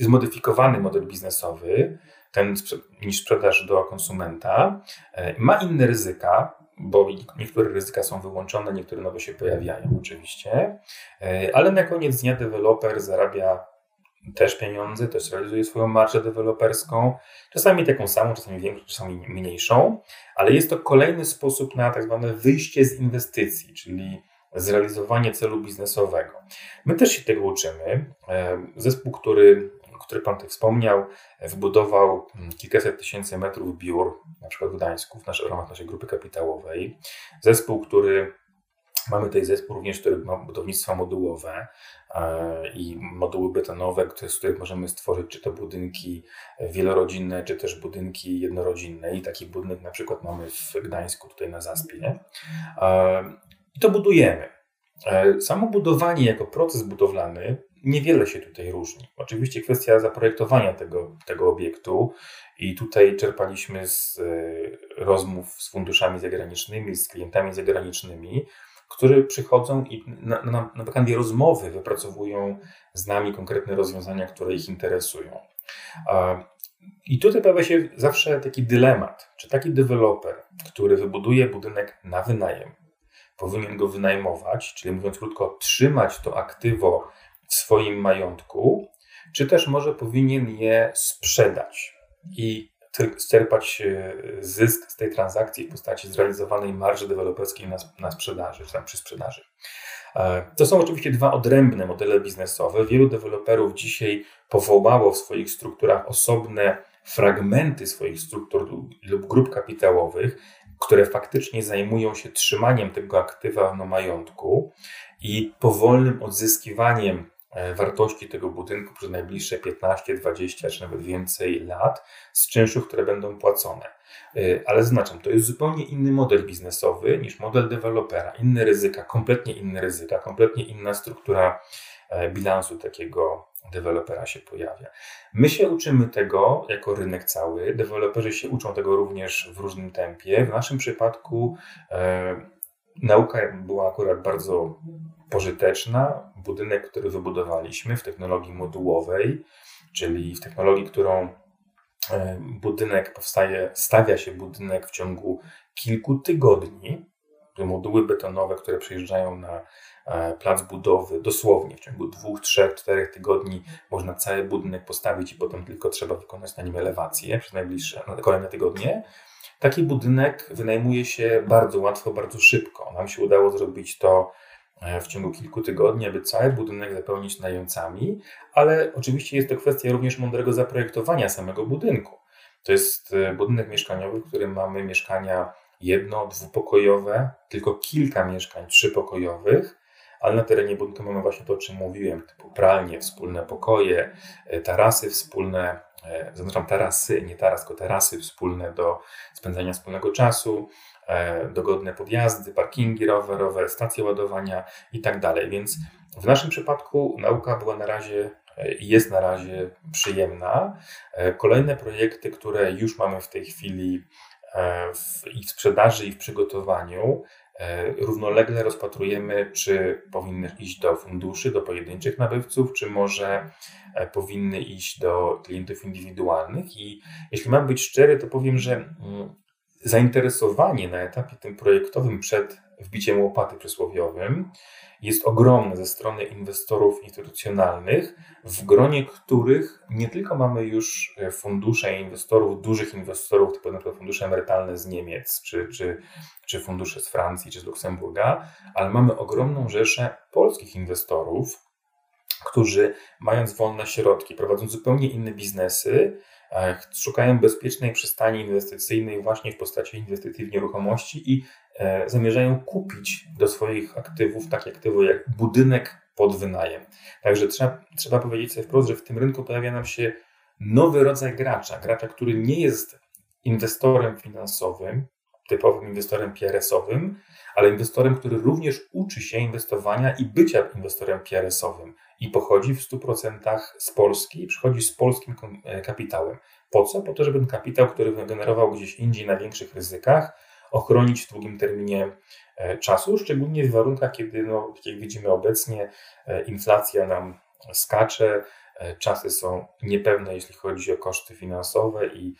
zmodyfikowany model biznesowy, ten niż sprzedaż do konsumenta. E, ma inne ryzyka, bo niektóre ryzyka są wyłączone, niektóre nowe się pojawiają oczywiście, e, ale na koniec dnia deweloper zarabia też pieniądze, też realizuje swoją marżę deweloperską, czasami taką samą, czasami większą, czasami mniejszą, ale jest to kolejny sposób na tak zwane wyjście z inwestycji, czyli zrealizowanie celu biznesowego. My też się tego uczymy. E, zespół, który, który Pan tutaj wspomniał, wbudował kilkaset tysięcy metrów biur, na przykład w Gdańsku, w, naszej, w ramach naszej grupy kapitałowej. Zespół, który Mamy tutaj zespół również, który ma budownictwa modułowe e, i moduły betonowe, z których możemy stworzyć czy to budynki wielorodzinne, czy też budynki jednorodzinne. I taki budynek na przykład mamy w Gdańsku, tutaj na Zaspie. E, I to budujemy. E, samo budowanie jako proces budowlany niewiele się tutaj różni. Oczywiście kwestia zaprojektowania tego, tego obiektu i tutaj czerpaliśmy z rozmów z funduszami zagranicznymi, z klientami zagranicznymi, którzy przychodzą i na, na, rozmowy wypracowują z nami konkretne rozwiązania, które ich interesują. I tutaj pojawia się zawsze taki dylemat, czy taki deweloper, który wybuduje budynek na wynajem, powinien go wynajmować, czyli mówiąc krótko, trzymać to aktywo w swoim majątku, czy też może powinien je sprzedać i czerpać e, zysk z tej transakcji w postaci zrealizowanej marży deweloperskiej na, na sprzedaży, czy tam przy sprzedaży. E, to są oczywiście dwa odrębne modele biznesowe. Wielu deweloperów dzisiaj powołało w swoich strukturach osobne fragmenty swoich struktur lub grup kapitałowych, które faktycznie zajmują się trzymaniem tego aktywa na majątku i powolnym odzyskiwaniem E, wartości tego budynku przez najbliższe 15, 20 czy nawet więcej lat z czynszów, które będą płacone. E, ale zaznaczam, to jest zupełnie inny model biznesowy niż model dewelopera. Inne ryzyka, kompletnie inne ryzyka, kompletnie inna struktura bilansu takiego dewelopera się pojawia. My się uczymy tego jako rynek cały, deweloperzy się uczą tego również w różnym tempie. W naszym przypadku e, nauka była akurat bardzo pożyteczna. Budynek, który wybudowaliśmy w technologii modułowej, czyli w technologii, którą e, budynek powstaje, stawia się budynek w ciągu kilku tygodni. Moduły betonowe, które przyjeżdżają na E, plac budowy dosłownie w ciągu dwóch, trzech, czterech tygodni można cały budynek postawić i potem tylko trzeba wykonać na nim elewację przez najbliższe, na kolejne tygodnie. Taki budynek wynajmuje się bardzo łatwo, bardzo szybko. Nam się udało zrobić to e, w ciągu kilku tygodni, aby cały budynek zapełnić najemcami, ale oczywiście jest to kwestia również mądrego zaprojektowania samego budynku. To jest e, budynek mieszkaniowy, w którym mamy mieszkania jedno, dwupokojowe, tylko kilka mieszkań trzypokojowych, ale na terenie budynku mamy właśnie to, o czym mówiłem, typu pralnie, wspólne pokoje, e, tarasy wspólne, e, zaznaczam tarasy, nie taras, tylko tarasy wspólne do spędzania wspólnego czasu, e, dogodne podjazdy, parkingi rowerowe, stacje ładowania i tak dalej. Więc w naszym przypadku nauka była na razie i jest na razie przyjemna. Kolejne projekty, które już mamy w tej chwili w ich sprzedaży i w przygotowaniu, E, równolegle rozpatrujemy, czy powinny iść do funduszy, do pojedynczych nabywców, czy może e, powinny iść do klientów indywidualnych. I jeśli mam być szczery, to powiem, że mm, zainteresowanie na etapie tym projektowym przed wbiciem łopaty przysłowiowym. Jest ogromne ze strony inwestorów instytucjonalnych, w gronie których nie tylko mamy już e, fundusze inwestorów, dużych inwestorów, typu na przykład fundusze emerytalne z Niemiec, czy, czy, czy fundusze z Francji, czy z Luksemburga, ale mamy ogromną rzeszę polskich inwestorów, którzy mając wolne środki, prowadzą zupełnie inne biznesy, e, szukają bezpiecznej przystani inwestycyjnej właśnie w postaci inwestycji w nieruchomości i zamierzają kupić do swoich aktywów takie aktywo jak budynek pod wynajem. Także trzeba, trzeba powiedzieć sobie wprost, że w tym rynku pojawia nam się nowy rodzaj gracza. Gracza, który nie jest inwestorem finansowym, typowym inwestorem PRS-owym, ale inwestorem, który również uczy się inwestowania i bycia inwestorem PRS-owym i pochodzi w 100% z Polski i przychodzi z polskim e, kapitałem. Po co? Po to, żeby ten kapitał, który wygenerował gdzieś indziej na większych ryzykach, ochronić w długim terminie e, czasu, szczególnie w warunkach, kiedy, no, jak widzimy obecnie, e, inflacja nam skacze, e, czasy są niepewne, jeśli chodzi o koszty finansowe i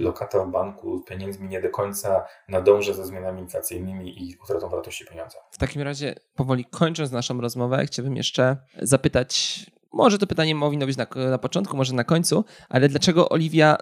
lokata w banku z pieniędzmi nie do końca nadąża ze zmianami inflacyjnymi i utratą wartości pieniądza. W takim razie, powoli kończąc naszą rozmowę, chciałbym jeszcze zapytać może to pytanie powinno być na, na początku, może na końcu, ale dlaczego Olivia,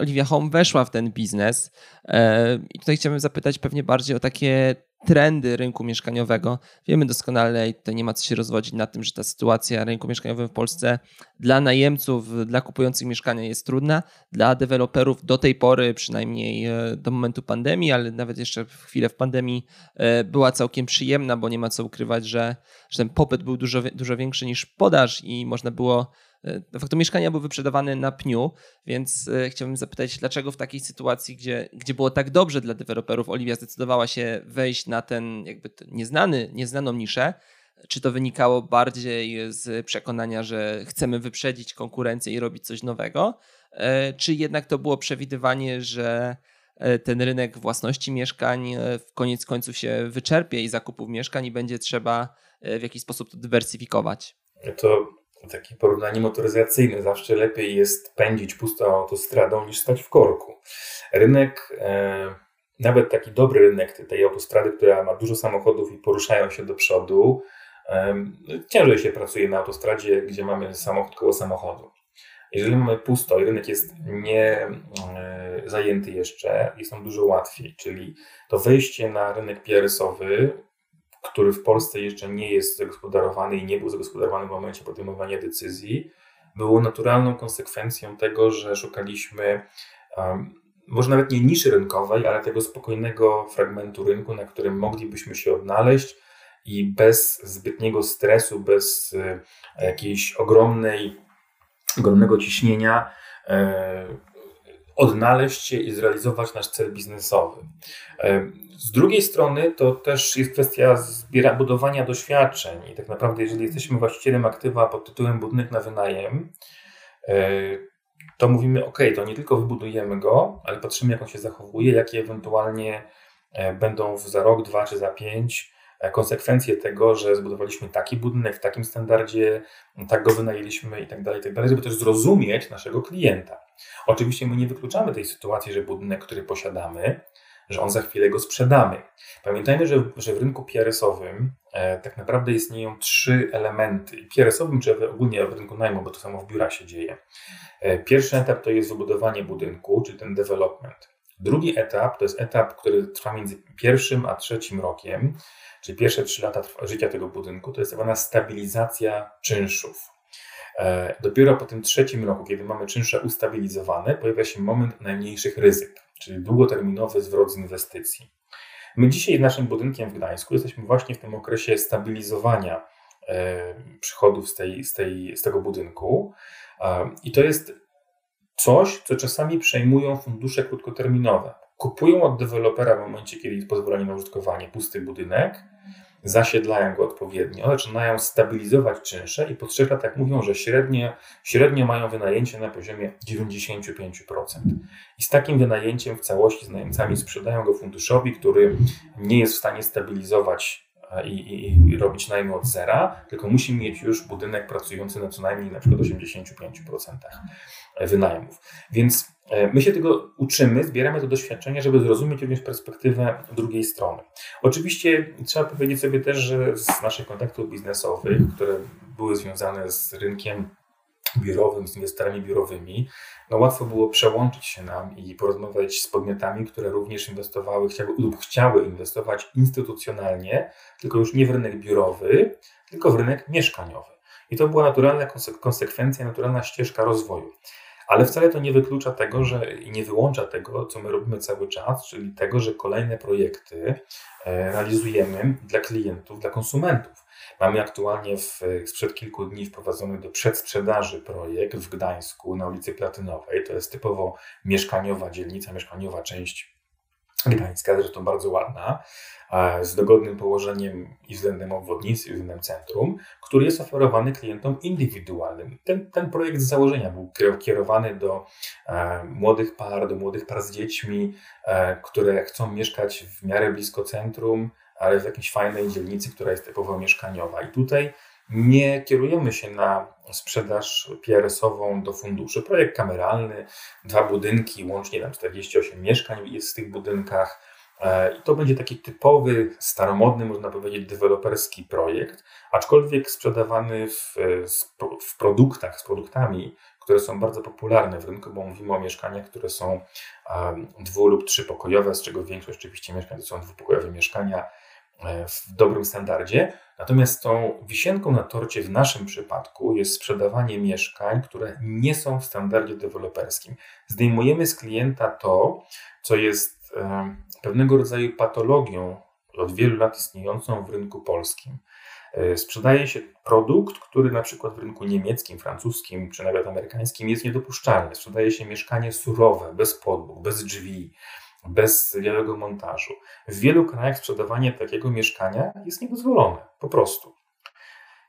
Olivia Home weszła w ten biznes? E, I tutaj chciałbym zapytać pewnie bardziej o takie trendy rynku mieszkaniowego. Wiemy doskonale i tutaj nie ma co się rozwodzić na tym, że ta sytuacja rynku mieszkaniowego w Polsce dla najemców, dla kupujących mieszkania jest trudna. Dla deweloperów do tej pory, przynajmniej e, do momentu pandemii, ale nawet jeszcze w chwilę w pandemii e, była całkiem przyjemna, bo nie ma co ukrywać, że, że ten popyt był dużo, dużo większy niż podaż i można było de facto mieszkania były wyprzedawane na pniu, więc e, chciałbym zapytać, dlaczego w takiej sytuacji, gdzie, gdzie było tak dobrze dla deweloperów, Oliwia zdecydowała się wejść na ten jakby nieznany, nieznaną niszę, czy to wynikało bardziej z przekonania, że chcemy wyprzedzić konkurencję i robić coś nowego, e, czy jednak to było przewidywanie, że ten rynek własności mieszkań w koniec końców się wyczerpie i zakupów mieszkań i będzie trzeba w jakiś sposób to dywersyfikować? To takie porównanie motoryzacyjne. Zawsze lepiej jest pędzić pustą autostradą niż stać w korku. Rynek, e, nawet taki dobry rynek tej autostrady, która ma dużo samochodów i poruszają się do przodu, e, ciężej się pracuje na autostradzie, gdzie mamy samochód koło samochodu. Jeżeli mamy pusto i rynek jest nie e, zajęty jeszcze, jest nam dużo łatwiej, czyli to wejście na rynek pierysowy który w Polsce jeszcze nie jest zagospodarowany i nie był zagospodarowany w momencie podejmowania decyzji, było naturalną konsekwencją tego, że szukaliśmy um, może nawet nie niszy rynkowej, ale tego spokojnego fragmentu rynku, na którym moglibyśmy się odnaleźć i bez zbytniego stresu, bez y, jakiejś ogromnej, ogromnego ciśnienia, y, odnaleźć się i zrealizować nasz cel biznesowy. Z drugiej strony to też jest kwestia zbiera, budowania doświadczeń i tak naprawdę jeżeli jesteśmy właścicielem aktywa pod tytułem budynek na wynajem, to mówimy ok, to nie tylko wybudujemy go, ale patrzymy jak on się zachowuje, jakie ewentualnie będą za rok, dwa czy za pięć E, konsekwencje tego, że zbudowaliśmy taki budynek w takim standardzie, tak go wynajęliśmy i tak dalej, tak dalej, żeby też zrozumieć naszego klienta. Oczywiście my nie wykluczamy tej sytuacji, że budynek, który posiadamy, że on za chwilę go sprzedamy. Pamiętajmy, że, że w rynku PRS-owym e, tak naprawdę istnieją trzy elementy. PRS-owym, czy ogólnie w rynku najmu, bo to samo w biurach się dzieje. E, pierwszy etap to jest wybudowanie budynku, czyli ten development. Drugi etap to jest etap, który trwa między pierwszym a trzecim rokiem, czyli pierwsze trzy lata życia tego budynku, to jest tak zwana stabilizacja czynszów. E, dopiero po tym trzecim roku, kiedy mamy czynsze ustabilizowane, pojawia się moment najmniejszych ryzyk, czyli długoterminowy zwrot z inwestycji. My dzisiaj naszym budynkiem w Gdańsku jesteśmy właśnie w tym okresie stabilizowania e, przychodów z, tej, z, tej, z tego budynku. E, I to jest coś, co czasami przejmują fundusze krótkoterminowe. Kupują od dewelopera w momencie, kiedy jest pozwolenie na użytkowanie pusty budynek, zasiedlają go odpowiednio, zaczynają stabilizować czynsze i po trzech latach mówią, że średnio, średnio mają wynajęcie na poziomie 95%. I z takim wynajęciem w całości z najemcami sprzedają go funduszowi, który nie jest w stanie stabilizować e, i, i, i, robić najmu od zera, tylko musi mieć już budynek pracujący na co najmniej na przykład 85% wynajmów. Więc e, my się tego uczymy, zbieramy to doświadczenie, żeby zrozumieć również perspektywę drugiej strony. Oczywiście trzeba powiedzieć sobie też, że z naszych kontaktów biznesowych, które były związane z rynkiem biurowym, z inwestorami biurowymi, no łatwo było przełączyć się nam i porozmawiać z podmiotami, które również inwestowały chciały, lub chciały inwestować instytucjonalnie, tylko już nie w rynek biurowy, tylko w rynek mieszkaniowy. I to była naturalna konsekwencja, naturalna ścieżka rozwoju. Ale wcale to nie wyklucza tego, że i nie wyłącza tego, co my robimy cały czas, czyli tego, że kolejne projekty e, realizujemy dla klientów, dla konsumentów. Mamy aktualnie w, sprzed kilku dni wprowadzony do przedsprzedaży projekt w Gdańsku na ulicy Platynowej. To jest typowo mieszkaniowa dzielnica, mieszkaniowa część Gdańska, zresztą bardzo ładna z dogodnym położeniem i względem obwodnicy, i względem centrum, który jest oferowany klientom indywidualnym. Ten, ten projekt z założenia był kierowany do e, młodych par, do młodych par z dziećmi, e, które chcą mieszkać w miarę blisko centrum, ale w jakiejś fajnej dzielnicy, która jest typowo mieszkaniowa. I tutaj nie kierujemy się na sprzedaż PRS-ową do funduszy. Projekt kameralny, dwa budynki, łącznie tam 48 mieszkań jest w tych budynkach. E, I to będzie taki typowy, staromodny, można powiedzieć, deweloperski projekt, aczkolwiek sprzedawany w, w produktach, z produktami, które są bardzo popularne w rynku, bo mówimy o mieszkaniach, które są dwu- lub trzypokojowe, z czego większość oczywiście mieszkań to są dwupokojowe mieszkania e, w dobrym standardzie. Natomiast tą wisienką na torcie w naszym przypadku jest sprzedawanie mieszkań, które nie są w standardzie deweloperskim. Zdejmujemy z klienta to, co jest pewnego rodzaju patologią od wielu lat istniejącą w rynku polskim. E, sprzedaje się produkt, który na przykład w rynku niemieckim, francuskim czy nawet amerykańskim jest niedopuszczalny. Sprzedaje się mieszkanie surowe, bez podłóg, bez drzwi, bez białego montażu. W wielu krajach sprzedawanie takiego mieszkania jest niedozwolone, po prostu.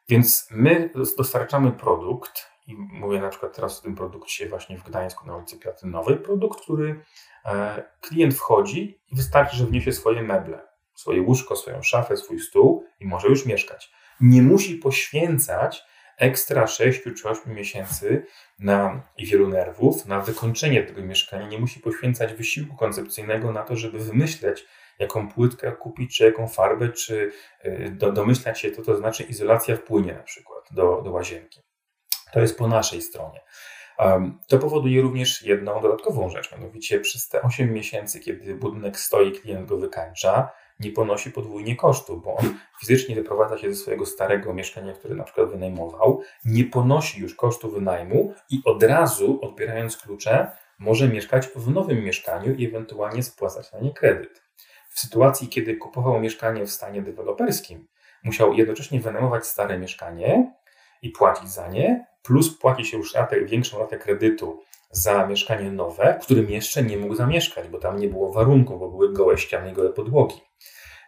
Więc my dostarczamy produkt, i mówię na przykład teraz o tym produkcie właśnie w Gdańsku na ulicy Platynowej, produkt, który E, klient wchodzi i wystarczy, że wniesie swoje meble, swoje łóżko, swoją szafę, swój stół i może już mieszkać. Nie musi poświęcać ekstra 6 czy 8 miesięcy na, i wielu nerwów na wykończenie tego mieszkania. Nie musi poświęcać wysiłku koncepcyjnego na to, żeby wymyśleć, jaką płytkę kupić, czy jaką farbę, czy e, do, domyślać się, co to znaczy izolacja wpłynie na przykład do, do łazienki. To jest po naszej stronie. To powoduje również jedną dodatkową rzecz, mianowicie przez te 8 miesięcy, kiedy budynek stoi, klient go wykańcza, nie ponosi podwójnie kosztu, bo on fizycznie wyprowadza się ze swojego starego mieszkania, które na przykład wynajmował, nie ponosi już kosztu wynajmu i od razu, odbierając klucze, może mieszkać w nowym mieszkaniu i ewentualnie spłacać na nie kredyt. W sytuacji, kiedy kupował mieszkanie w stanie deweloperskim, musiał jednocześnie wynajmować stare mieszkanie i płacić za nie, plus płaci się już ratę, większą ratę kredytu za mieszkanie nowe, w którym jeszcze nie mógł zamieszkać, bo tam nie było warunków, bo były gołe ściany i gołe podłogi.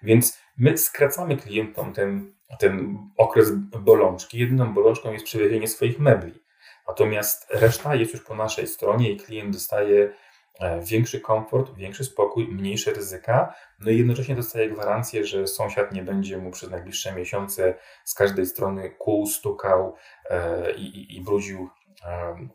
Więc my skracamy klientom ten, ten okres bolączki. Jedną bolączką jest przywiezienie swoich mebli. Natomiast reszta jest już po naszej stronie i klient dostaje e, większy komfort, większy spokój, mniejsze ryzyka, no i jednocześnie dostaje gwarancję, że sąsiad nie będzie mu przez najbliższe miesiące z każdej strony kół, stukał e, i, i, i brudził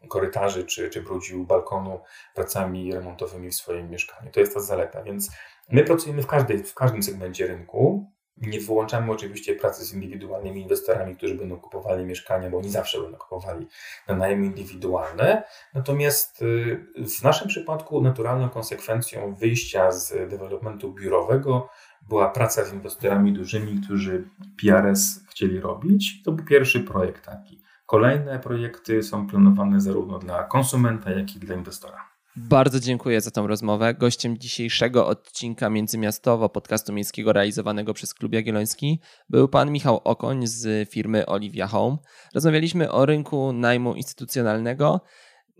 korytarzy czy, czy brudził balkonu pracami remontowymi w swoim mieszkaniu. To jest ta zaleta, więc my pracujemy w, każdej, w każdym segmencie rynku, nie wyłączamy oczywiście pracy z indywidualnymi inwestorami, którzy będą kupowali mieszkania, bo oni zawsze będą kupowali na najmy indywidualne. Natomiast y, w naszym przypadku naturalną konsekwencją wyjścia z developmentu biurowego była praca z inwestorami dużymi, którzy PRS chcieli robić. To był pierwszy projekt taki. Kolejne projekty są planowane zarówno dla konsumenta, jak i dla inwestora. Bardzo dziękuję za tą rozmowę. Gościem dzisiejszego odcinka Międzymiastowo podcastu miejskiego realizowanego przez Klub Jagielloński był pan Michał Okoń z firmy Olivia Home. Rozmawialiśmy o rynku najmu instytucjonalnego.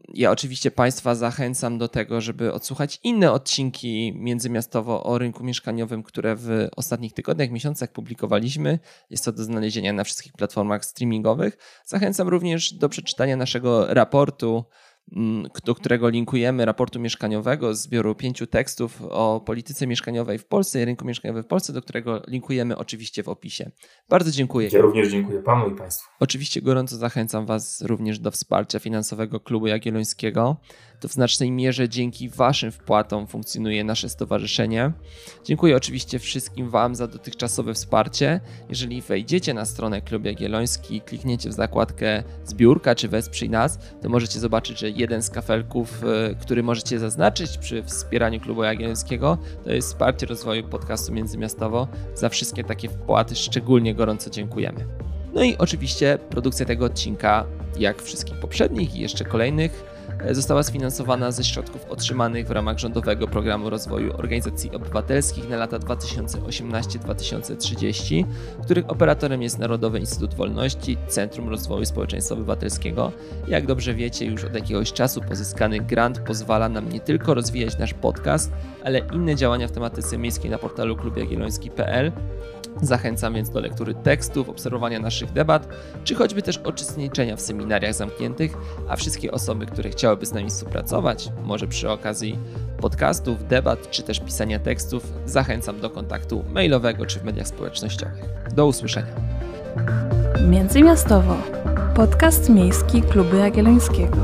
Ja oczywiście Państwa zachęcam do tego, żeby odsłuchać inne odcinki międzymiastowo o rynku mieszkaniowym, które w ostatnich tygodniach, miesiącach publikowaliśmy. Jest to do znalezienia na wszystkich platformach streamingowych. Zachęcam również do przeczytania naszego raportu do którego linkujemy raportu mieszkaniowego z zbioru pięciu tekstów o polityce mieszkaniowej w Polsce i rynku mieszkaniowym w Polsce, do którego linkujemy oczywiście w opisie. Bardzo dziękuję. Ja również dziękuję Panu i Państwu. Oczywiście gorąco zachęcam Was również do wsparcia finansowego Klubu Jagiellońskiego. To w znacznej mierze dzięki Waszym wpłatom funkcjonuje nasze stowarzyszenie. Dziękuję oczywiście wszystkim Wam za dotychczasowe wsparcie. Jeżeli wejdziecie na stronę Klub Jagielloński, klikniecie w zakładkę zbiórka czy wesprzyj nas, to możecie zobaczyć, że jeden z kafelków, e, który możecie zaznaczyć przy wspieraniu Klubu Jagiellońskiego, to jest wsparcie rozwoju podcastu Międzymiastowo. Za wszystkie takie wpłaty szczególnie gorąco dziękujemy. No i oczywiście produkcja tego odcinka, jak wszystkich poprzednich i jeszcze kolejnych, została sfinansowana ze środków otrzymanych w ramach rządowego programu rozwoju organizacji obywatelskich na lata 2018-2030, których operatorem jest Narodowy Instytut Wolności, Centrum Rozwoju Społeczeństwa Obywatelskiego. Jak dobrze wiecie, już od jakiegoś czasu pozyskany grant pozwala nam nie tylko rozwijać nasz podcast, ale inne działania w tematyce miejskiej na portalu klubjagielloński.pl Zachęcam więc do lektury tekstów, obserwowania naszych debat, czy choćby też uczestniczenia w seminariach zamkniętych, a wszystkie osoby, które chciałyby z nami współpracować, może przy okazji podcastów, debat, czy też pisania tekstów, zachęcam do kontaktu mailowego czy w mediach społecznościowych. Do usłyszenia. Międzymiastowo. Podcast miejski Klubu Jagiellońskiego.